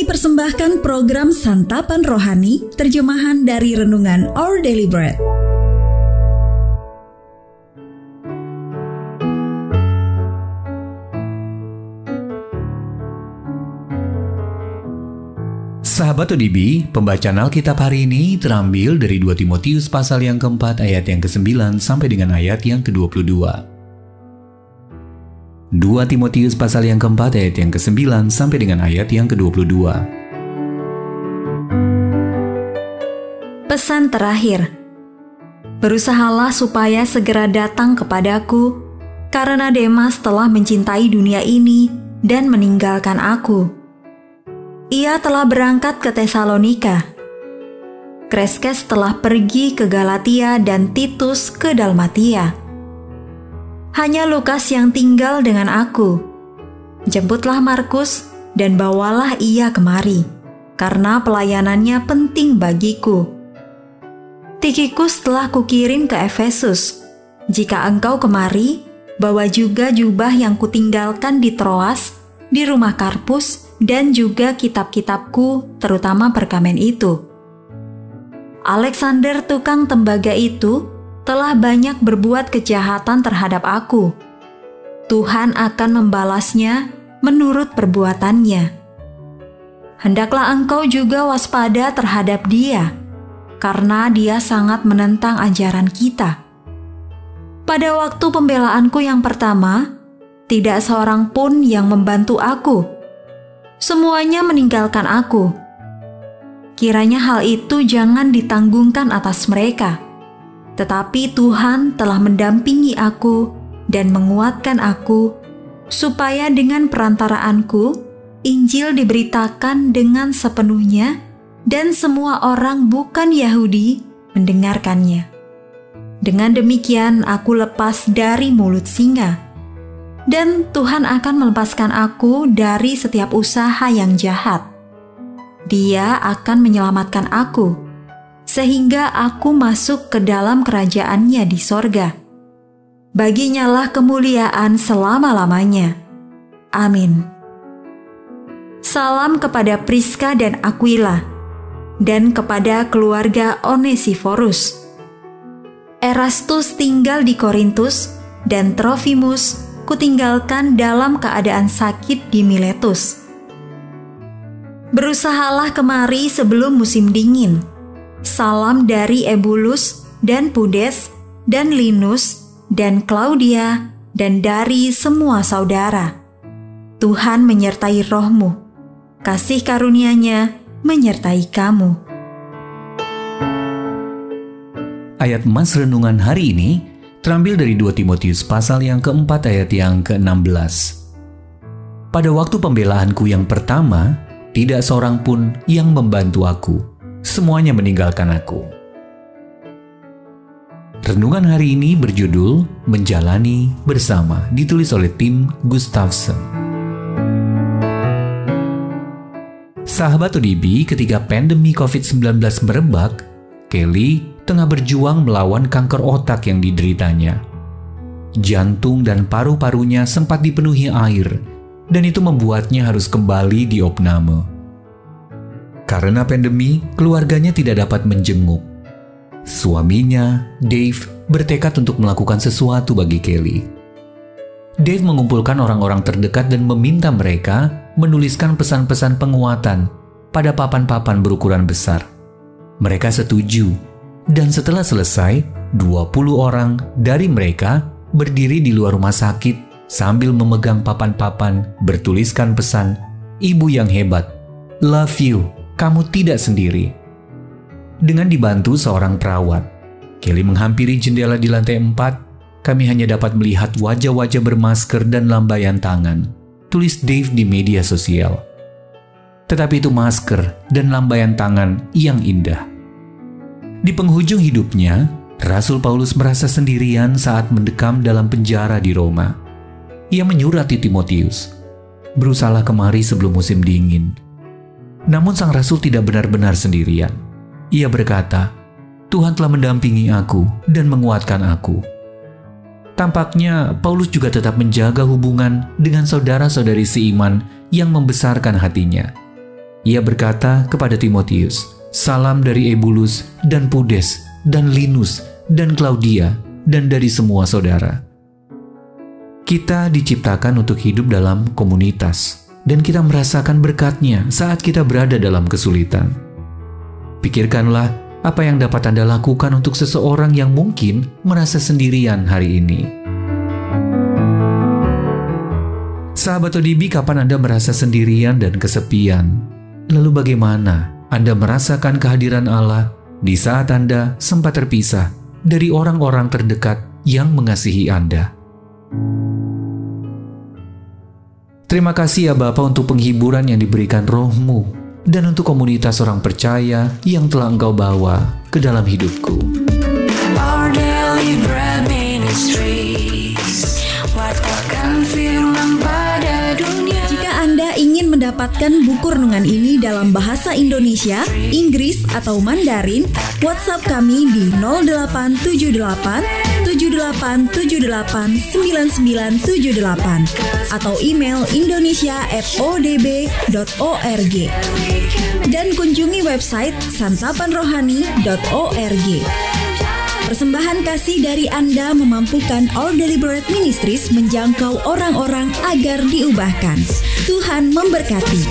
Kami persembahkan program Santapan Rohani, terjemahan dari Renungan Our Daily Bread. Sahabat ODB, pembacaan Alkitab hari ini terambil dari 2 Timotius pasal yang keempat ayat yang ke-9 sampai dengan ayat yang ke-22. 2 Timotius pasal yang keempat ayat yang ke-9 sampai dengan ayat yang ke-22. Pesan terakhir. Berusahalah supaya segera datang kepadaku, karena Demas telah mencintai dunia ini dan meninggalkan aku ia telah berangkat ke Tesalonika. Kreskes telah pergi ke Galatia dan Titus ke Dalmatia. Hanya Lukas yang tinggal dengan aku. Jemputlah Markus dan bawalah ia kemari, karena pelayanannya penting bagiku. Tikikus telah kukirim ke Efesus. Jika engkau kemari, bawa juga jubah yang kutinggalkan di Troas, di rumah Karpus, dan juga kitab-kitabku, terutama perkamen itu. Alexander tukang tembaga itu telah banyak berbuat kejahatan terhadap aku. Tuhan akan membalasnya menurut perbuatannya. Hendaklah engkau juga waspada terhadap dia, karena dia sangat menentang ajaran kita. Pada waktu pembelaanku yang pertama, tidak seorang pun yang membantu aku semuanya meninggalkan aku. Kiranya hal itu jangan ditanggungkan atas mereka, tetapi Tuhan telah mendampingi aku dan menguatkan aku, supaya dengan perantaraanku Injil diberitakan dengan sepenuhnya, dan semua orang bukan Yahudi mendengarkannya. Dengan demikian, aku lepas dari mulut singa dan Tuhan akan melepaskan aku dari setiap usaha yang jahat. Dia akan menyelamatkan aku, sehingga aku masuk ke dalam kerajaannya di sorga. Baginya lah kemuliaan selama-lamanya. Amin. Salam kepada Priska dan Aquila, dan kepada keluarga Onesiforus. Erastus tinggal di Korintus, dan Trofimus kutinggalkan dalam keadaan sakit di Miletus. Berusahalah kemari sebelum musim dingin. Salam dari Ebulus dan Pudes dan Linus dan Claudia dan dari semua saudara. Tuhan menyertai rohmu. Kasih karunia-Nya menyertai kamu. Ayat Mas Renungan hari ini terambil dari 2 Timotius pasal yang keempat ayat yang ke-16. Pada waktu pembelaanku yang pertama, tidak seorang pun yang membantu aku. Semuanya meninggalkan aku. Renungan hari ini berjudul Menjalani Bersama, ditulis oleh tim Gustafsson. Sahabat ODB, ketika pandemi COVID-19 merebak, Kelly tengah berjuang melawan kanker otak yang dideritanya. Jantung dan paru-parunya sempat dipenuhi air, dan itu membuatnya harus kembali di opname. Karena pandemi, keluarganya tidak dapat menjenguk. Suaminya, Dave, bertekad untuk melakukan sesuatu bagi Kelly. Dave mengumpulkan orang-orang terdekat dan meminta mereka menuliskan pesan-pesan penguatan pada papan-papan berukuran besar. Mereka setuju dan setelah selesai, 20 orang dari mereka berdiri di luar rumah sakit sambil memegang papan-papan bertuliskan pesan, Ibu yang hebat, love you, kamu tidak sendiri. Dengan dibantu seorang perawat, Kelly menghampiri jendela di lantai 4. Kami hanya dapat melihat wajah-wajah bermasker dan lambaian tangan. Tulis Dave di media sosial. Tetapi itu masker dan lambaian tangan yang indah. Di penghujung hidupnya, Rasul Paulus merasa sendirian saat mendekam dalam penjara di Roma. Ia menyurati Timotius, berusaha kemari sebelum musim dingin. Namun sang Rasul tidak benar-benar sendirian. Ia berkata, Tuhan telah mendampingi aku dan menguatkan aku. Tampaknya Paulus juga tetap menjaga hubungan dengan saudara-saudari seiman yang membesarkan hatinya. ia berkata kepada Timotius, "Salam dari Ebulus dan Pudes dan Linus dan Claudia dan dari semua saudara." Kita diciptakan untuk hidup dalam komunitas, dan kita merasakan berkatnya saat kita berada dalam kesulitan. Pikirkanlah apa yang dapat Anda lakukan untuk seseorang yang mungkin merasa sendirian hari ini. Sahabat ODB, kapan Anda merasa sendirian dan kesepian? Lalu bagaimana Anda merasakan kehadiran Allah di saat Anda sempat terpisah dari orang-orang terdekat yang mengasihi Anda? Terima kasih ya Bapak untuk penghiburan yang diberikan rohmu dan untuk komunitas orang percaya yang telah engkau bawa ke dalam hidupku. Our daily bread ministries Wattakan firman pada dunia Jika Anda ingin mendapatkan buku renungan ini dalam bahasa Indonesia, Inggris, atau Mandarin, WhatsApp kami di 0878 7878 9978 atau email indonesia@odb.org dan kunjungi website santapanrohani.org. Persembahan kasih dari Anda memampukan All Deliberate Ministries menjangkau orang-orang agar diubahkan. Tuhan memberkati.